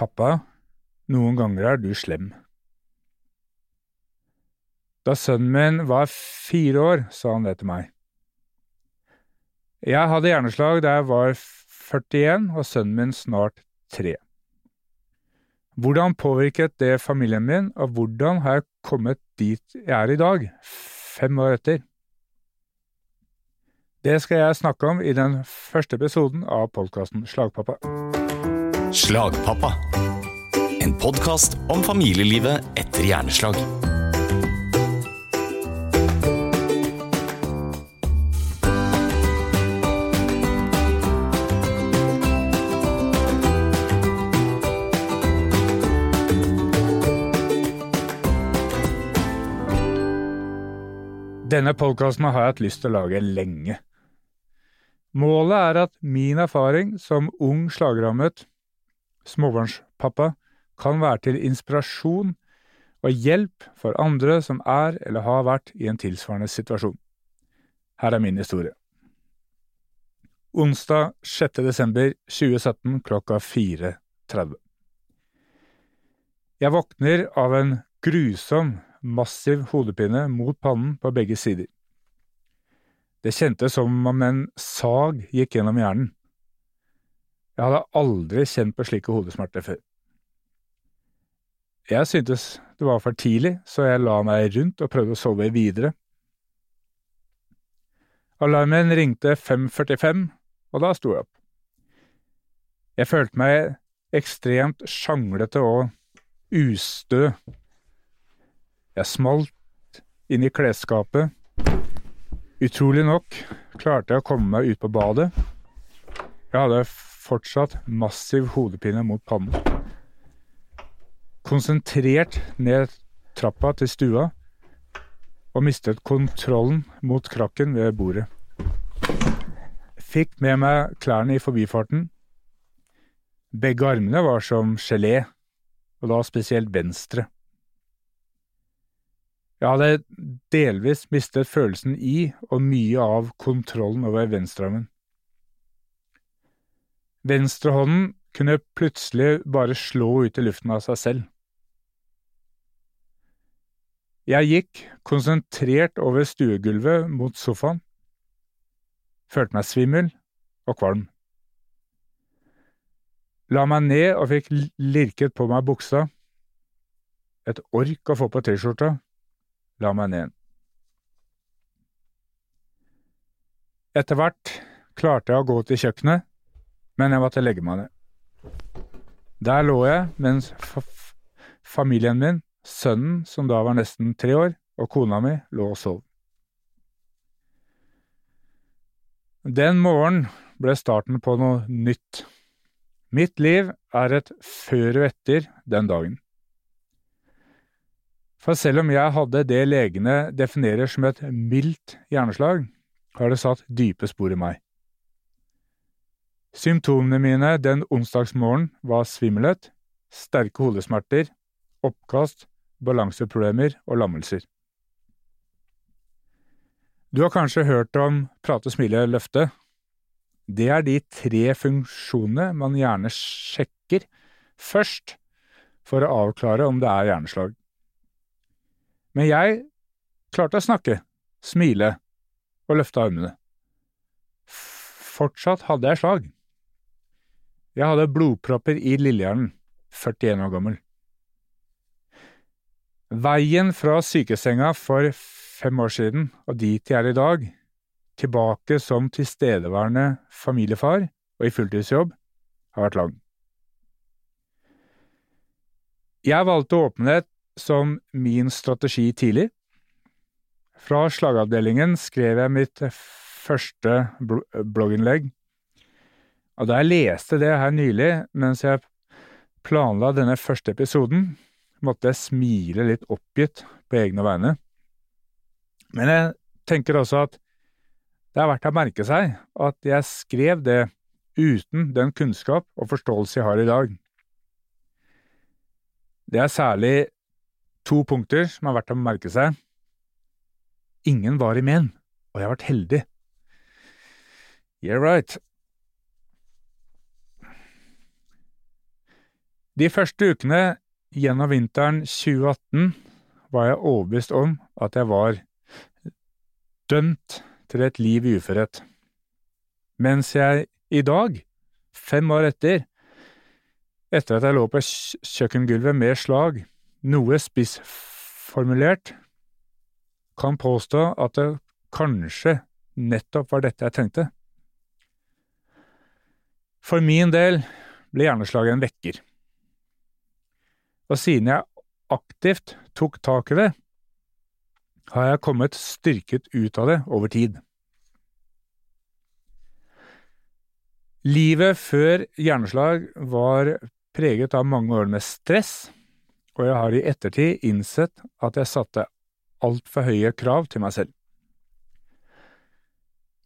Pappa, noen ganger er du slem. Da sønnen min var fire år, sa han det til meg. Jeg hadde hjerneslag da jeg var 41 og sønnen min snart tre. Hvordan påvirket det familien min, og hvordan har jeg kommet dit jeg er i dag, fem år etter? Det skal jeg snakke om i den første episoden av podkasten Slagpappa. Slagpappa. En podkast om familielivet etter hjerneslag. Denne podkasten har jeg hatt lyst til å lage lenge. Målet er at min erfaring som ung slagrammet småbarnspappa kan være til inspirasjon og hjelp for andre som er eller har vært i en tilsvarende situasjon. Her er min historie. Onsdag 6. desember 2017 klokka 4.30. Jeg våkner av en grusom massiv hodepine mot pannen på begge sider. Det kjentes som om en sag gikk gjennom hjernen. Jeg hadde aldri kjent på slike hodesmerter før. Jeg syntes det var for tidlig, så jeg la meg rundt og prøvde å sove videre. Alarmen ringte 5.45, og da sto jeg opp. Jeg følte meg ekstremt sjanglete og ustø jeg smalt inn i klesskapet. Utrolig nok klarte jeg å komme meg ut på badet. Jeg hadde fortsatt massiv hodepine mot pannen. Konsentrert ned trappa til stua og mistet kontrollen mot krakken ved bordet. Fikk med meg klærne i forbifarten. Begge armene var som gelé, og da spesielt venstre. Jeg hadde delvis mistet følelsen i og mye av kontrollen over venstrearmen. Venstrehånden kunne plutselig bare slå ut i luften av seg selv. Jeg gikk konsentrert over stuegulvet mot sofaen, følte meg svimmel og kvalm. La meg ned og fikk lirket på meg buksa, et ork å få på T-skjorta la meg ned. Etter hvert klarte jeg å gå til kjøkkenet, men jeg måtte legge meg ned. Der lå jeg mens familien min, sønnen som da var nesten tre år, og kona mi lå og sov. Den morgenen ble starten på noe nytt. Mitt liv er et før og etter den dagen. For selv om jeg hadde det legene definerer som et mildt hjerneslag, har det satt dype spor i meg. Symptomene mine den onsdagsmorgen var svimmelhet, sterke hodesmerter, oppkast, balanseproblemer og lammelser. Du har kanskje hørt om prate, smile, løfte. Det er de tre funksjonene man gjerne sjekker først for å avklare om det er hjerneslag. Men jeg klarte å snakke, smile og løfte armene. Fortsatt hadde jeg slag. Jeg hadde blodpropper i lillehjernen, 41 år gammel. Veien fra sykesenga for fem år siden og dit jeg er i dag, tilbake som tilstedeværende familiefar og i fulltidsjobb, har vært lang. Jeg valgte åpenhet som min strategi tidlig. Fra slagavdelingen skrev jeg mitt første blogginnlegg. Og da jeg leste det her nylig, mens jeg planla denne første episoden, måtte jeg smile litt oppgitt på egne vegne. Men jeg tenker også at det er verdt å merke seg at jeg skrev det uten den kunnskap og forståelse jeg har i dag. Det er særlig To punkter som er verdt å merke seg. Ingen var i men, og jeg har vært heldig. Yeah right. De første ukene gjennom vinteren 2018 var jeg overbevist om at jeg var dømt til et liv i uførhet, mens jeg i dag, fem år etter, etter at jeg lå på kjøkkengulvet med slag, noe spissformulert, kan påstå at det kanskje nettopp var dette jeg trengte. For min del ble hjerneslaget en vekker. Og siden jeg aktivt tok tak i det, har jeg kommet styrket ut av det over tid. Livet før hjerneslag var preget av mange år med stress, og jeg har i ettertid innsett at jeg satte altfor høye krav til meg selv.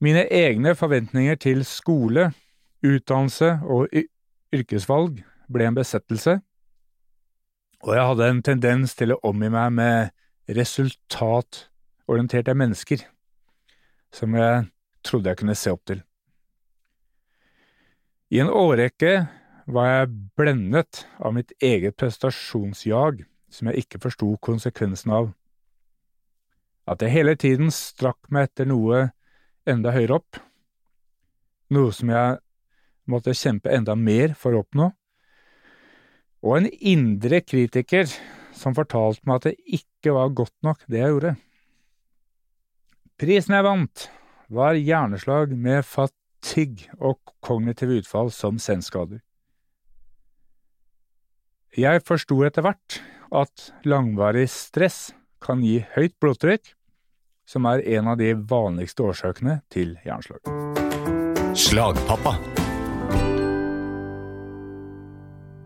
Mine egne forventninger til skole, utdannelse og yrkesvalg ble en besettelse, og jeg hadde en tendens til å omgi meg med resultatorienterte mennesker som jeg trodde jeg kunne se opp til. I en årrekke var jeg blendet av mitt eget prestasjonsjag som jeg ikke forsto konsekvensen av. At jeg hele tiden strakk meg etter noe enda høyere opp, noe som jeg måtte kjempe enda mer for å oppnå, og en indre kritiker som fortalte meg at det ikke var godt nok, det jeg gjorde. Prisen jeg vant, var hjerneslag med fatigue og kognitive utfall som senskader. Jeg forsto etter hvert at langvarig stress kan gi høyt blodtrykk, som er en av de vanligste årsakene til hjerneslag. Slagpappa.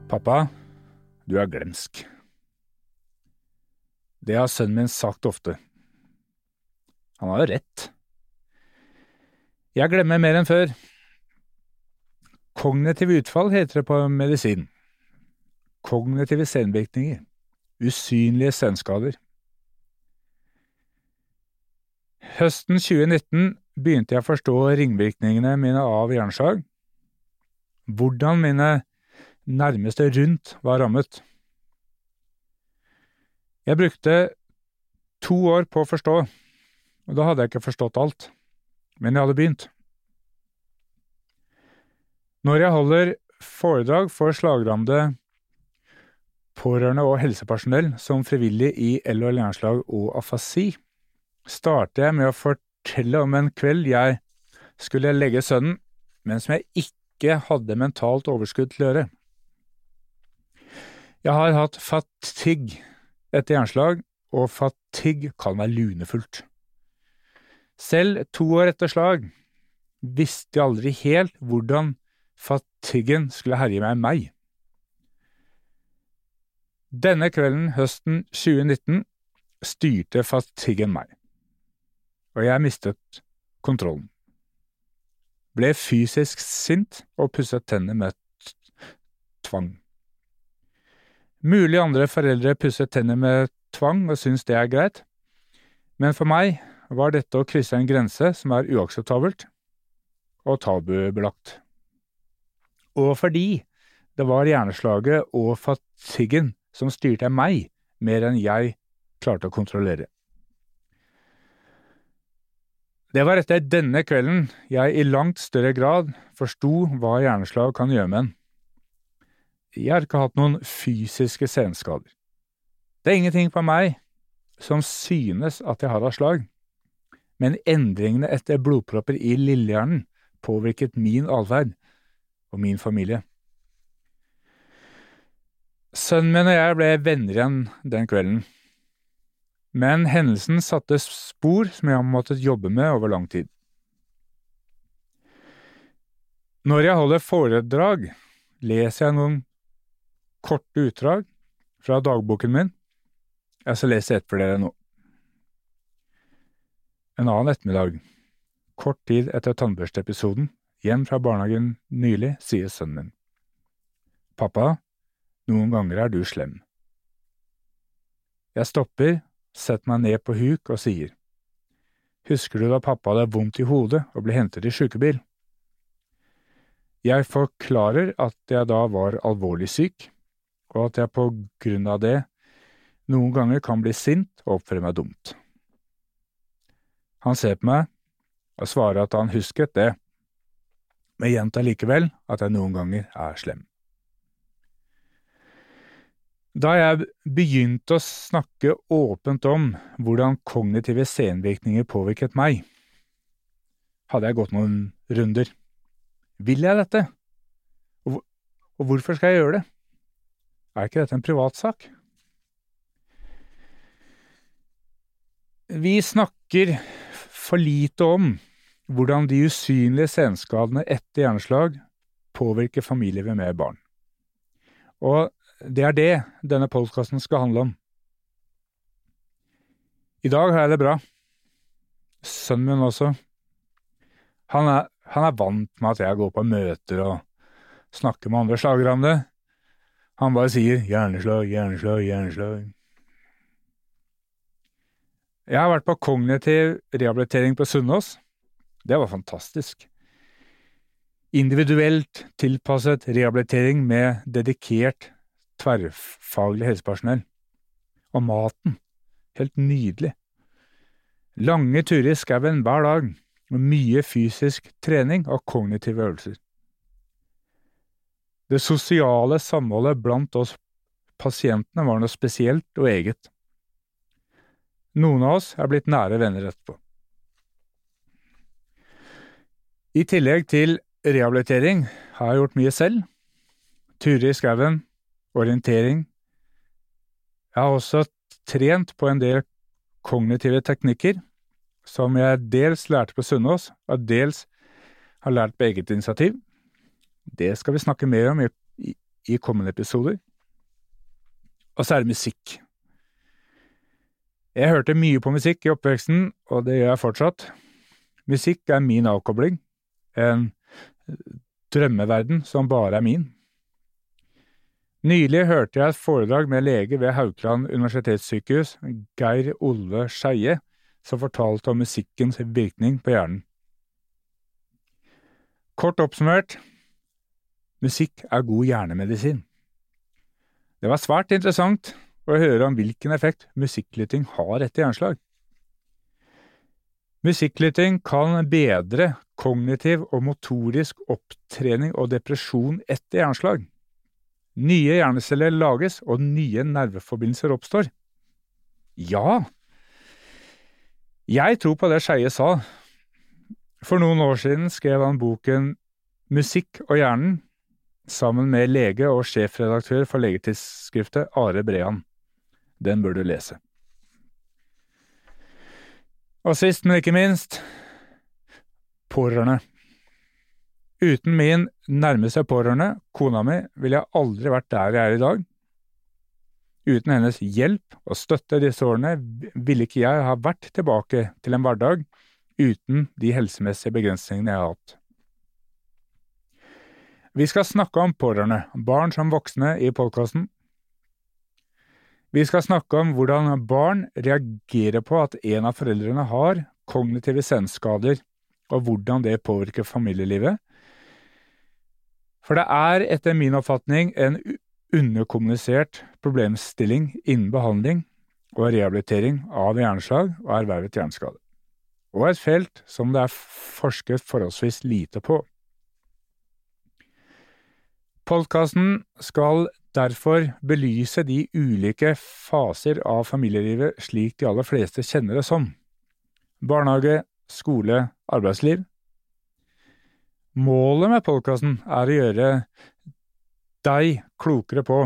Pappa, du er glemsk. Det har sønnen min sagt ofte. Han har jo rett. Jeg glemmer mer enn før. Kognitiv utfall heter det på medisin. Kognitive senvirkninger. Usynlige senskader. Høsten 2019 begynte jeg å forstå ringvirkningene mine av hjerneslag, hvordan mine nærmeste rundt var rammet. Jeg brukte to år på å forstå, og da hadde jeg ikke forstått alt, men jeg hadde begynt. Når jeg holder foredrag for slagrammede pårørende og helsepersonell som frivillig i L- og lærerslag og afasi, starter jeg med å fortelle om en kveld jeg skulle legge sønnen, men som jeg ikke hadde mentalt overskudd til å gjøre. Jeg har hatt fatigue etter hjerneslag, og fatigue kan være lunefullt. Selv to år etter slag visste jeg aldri helt hvordan fatiguen skulle herje med meg. Denne kvelden høsten 2019 styrte fatiguen meg, og jeg mistet kontrollen. Ble fysisk sint og pusset tennene med tvang. Mulig andre foreldre pusser tenner med tvang og syns det er greit, men for meg var dette å krysse en grense som er uakseptabelt og tabubelagt. Og fordi det var hjerneslaget og fatiguen som styrte meg mer enn jeg klarte å kontrollere. Det var etter denne kvelden jeg i langt større grad forsto hva hjerneslag kan gjøre med en. Jeg har ikke hatt noen fysiske senskader. Det er ingenting på meg som synes at jeg har av slag, men endringene etter blodpropper i lillehjernen påvirket min atferd og min familie. Sønnen min og jeg ble venner igjen den kvelden, men hendelsen satte spor som jeg har måttet jobbe med over lang tid. Når jeg holder foredrag, leser jeg noen korte utdrag fra dagboken min. Jeg skal lese ett for dere nå. En annen ettermiddag, kort tid etter tannbørsteepisoden, hjem fra barnehagen nylig, sier sønnen min. Pappa, noen ganger er du slem. Jeg stopper, setter meg ned på huk og sier, Husker du da pappa hadde vondt i hodet og ble hentet i sykebil? Jeg forklarer at jeg da var alvorlig syk, og at jeg på grunn av det noen ganger kan bli sint og oppføre meg dumt. Han ser på meg og svarer at han husket det, men gjentar likevel at jeg noen ganger er slem. Da jeg begynte å snakke åpent om hvordan kognitive senvirkninger påvirket meg, hadde jeg gått noen runder. Vil jeg dette? Og, hvorfor skal jeg gjøre det? Er ikke dette en privatsak? Vi snakker for lite om hvordan de usynlige senskadene etter hjerneslag påvirker familielivet med barn. Og det er det denne podkasten skal handle om. I dag har jeg det bra. Sønnen min også. Han er, han er vant med at jeg går på møter og snakker med andre slagere om det. Han bare sier 'hjerneslag, hjerneslag, hjerneslag'. Jeg har vært på kognitiv rehabilitering på Sunnaas. Det var fantastisk. Individuelt tilpasset rehabilitering med dedikert, tverrfaglig helsepersonell. Og maten. Helt nydelig. Lange turer i skauen hver dag, og mye fysisk trening og kognitive øvelser. Det sosiale samholdet blant oss pasientene var noe spesielt og eget. Noen av oss er blitt nære venner etterpå. I tillegg til rehabilitering har jeg gjort mye selv. Turer i skauen, orientering. Jeg har også trent på en del kognitive teknikker, som jeg dels lærte på Sunnaas, og dels har lært på eget initiativ. Det skal vi snakke mer om i, i, i kommende episoder. Og så er det musikk. Jeg hørte mye på musikk i oppveksten, og det gjør jeg fortsatt. Musikk er min avkobling, en drømmeverden som bare er min. Nylig hørte jeg et foredrag med lege ved Haukeland universitetssykehus, Geir Olve Skeie, som fortalte om musikkens virkning på hjernen. Kort oppsummert, musikk er god hjernemedisin. Det var svært interessant å høre om hvilken effekt musikklytting har etter hjerneslag. Musikklytting kan bedre kognitiv og motorisk opptrening og depresjon etter hjerneslag. Nye hjerneceller lages, og nye nerveforbindelser oppstår. Ja! Jeg tror på det Skeie sa. For noen år siden skrev han boken Musikk og hjernen sammen med lege og sjefredaktør for legetidsskriftet Are Brean. Den bør du lese. Og sist, men ikke minst, pårørende. Uten min nærmeste pårørende, kona mi, ville jeg aldri vært der jeg er i dag. Uten hennes hjelp og støtte disse årene ville ikke jeg ha vært tilbake til en hverdag uten de helsemessige begrensningene jeg har hatt. Vi skal snakke om pårørende, barn som voksne, i podkasten, vi skal snakke om hvordan barn reagerer på at en av foreldrene har kognitive senskader, og hvordan det påvirker familielivet. For det er etter min oppfatning en underkommunisert problemstilling innen behandling og rehabilitering av hjerneslag og ervervet hjerneskade, og et felt som det er forsket forholdsvis lite på. Podkasten skal derfor belyse de ulike faser av familielivet slik de aller fleste kjenner det som. Barnehage, skole, arbeidsliv. Målet med podkasten er å gjøre deg klokere på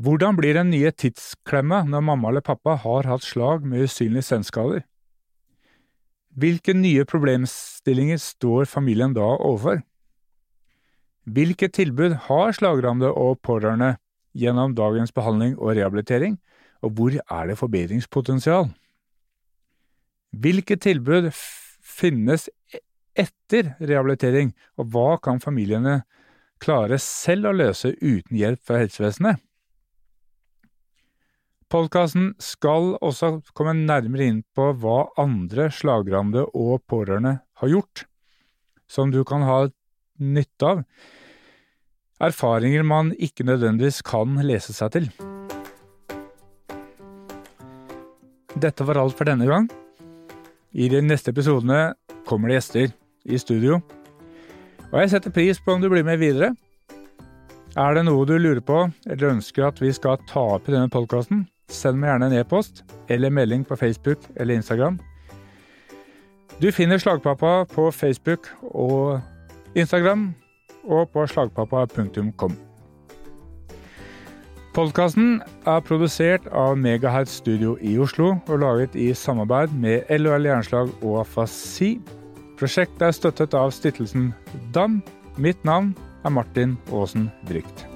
hvordan blir den nye tidsklemma når mamma eller pappa har hatt slag med usynlige senskader? Hvilke nye problemstillinger står familien da overfor? Hvilke tilbud har slagrammede og pårørende gjennom dagens behandling og rehabilitering, og hvor er det forbedringspotensial? Hvilke tilbud finnes e-, etter rehabilitering, og hva kan familiene klare selv å løse uten hjelp fra helsevesenet? Podkasten skal også komme nærmere inn på hva andre slagrammede og pårørende har gjort, som du kan ha nytte av. erfaringer man ikke nødvendigvis kan lese seg til. Dette var alt for denne gang. I de neste episodene kommer det gjester i studio. Og jeg setter pris på om du blir med videre. Er det noe du lurer på eller ønsker at vi skal ta opp i denne podkasten, send meg gjerne en e-post eller melding på Facebook eller Instagram. Du finner Slagpappa på Facebook og Instagram og på slagpappa.com. Podkasten er produsert av Megahertz Studio i Oslo og laget i samarbeid med LHL Jernslag og Afasi. Prosjektet er støttet av stiftelsen DAM. Mitt navn er Martin Aasen Drygt.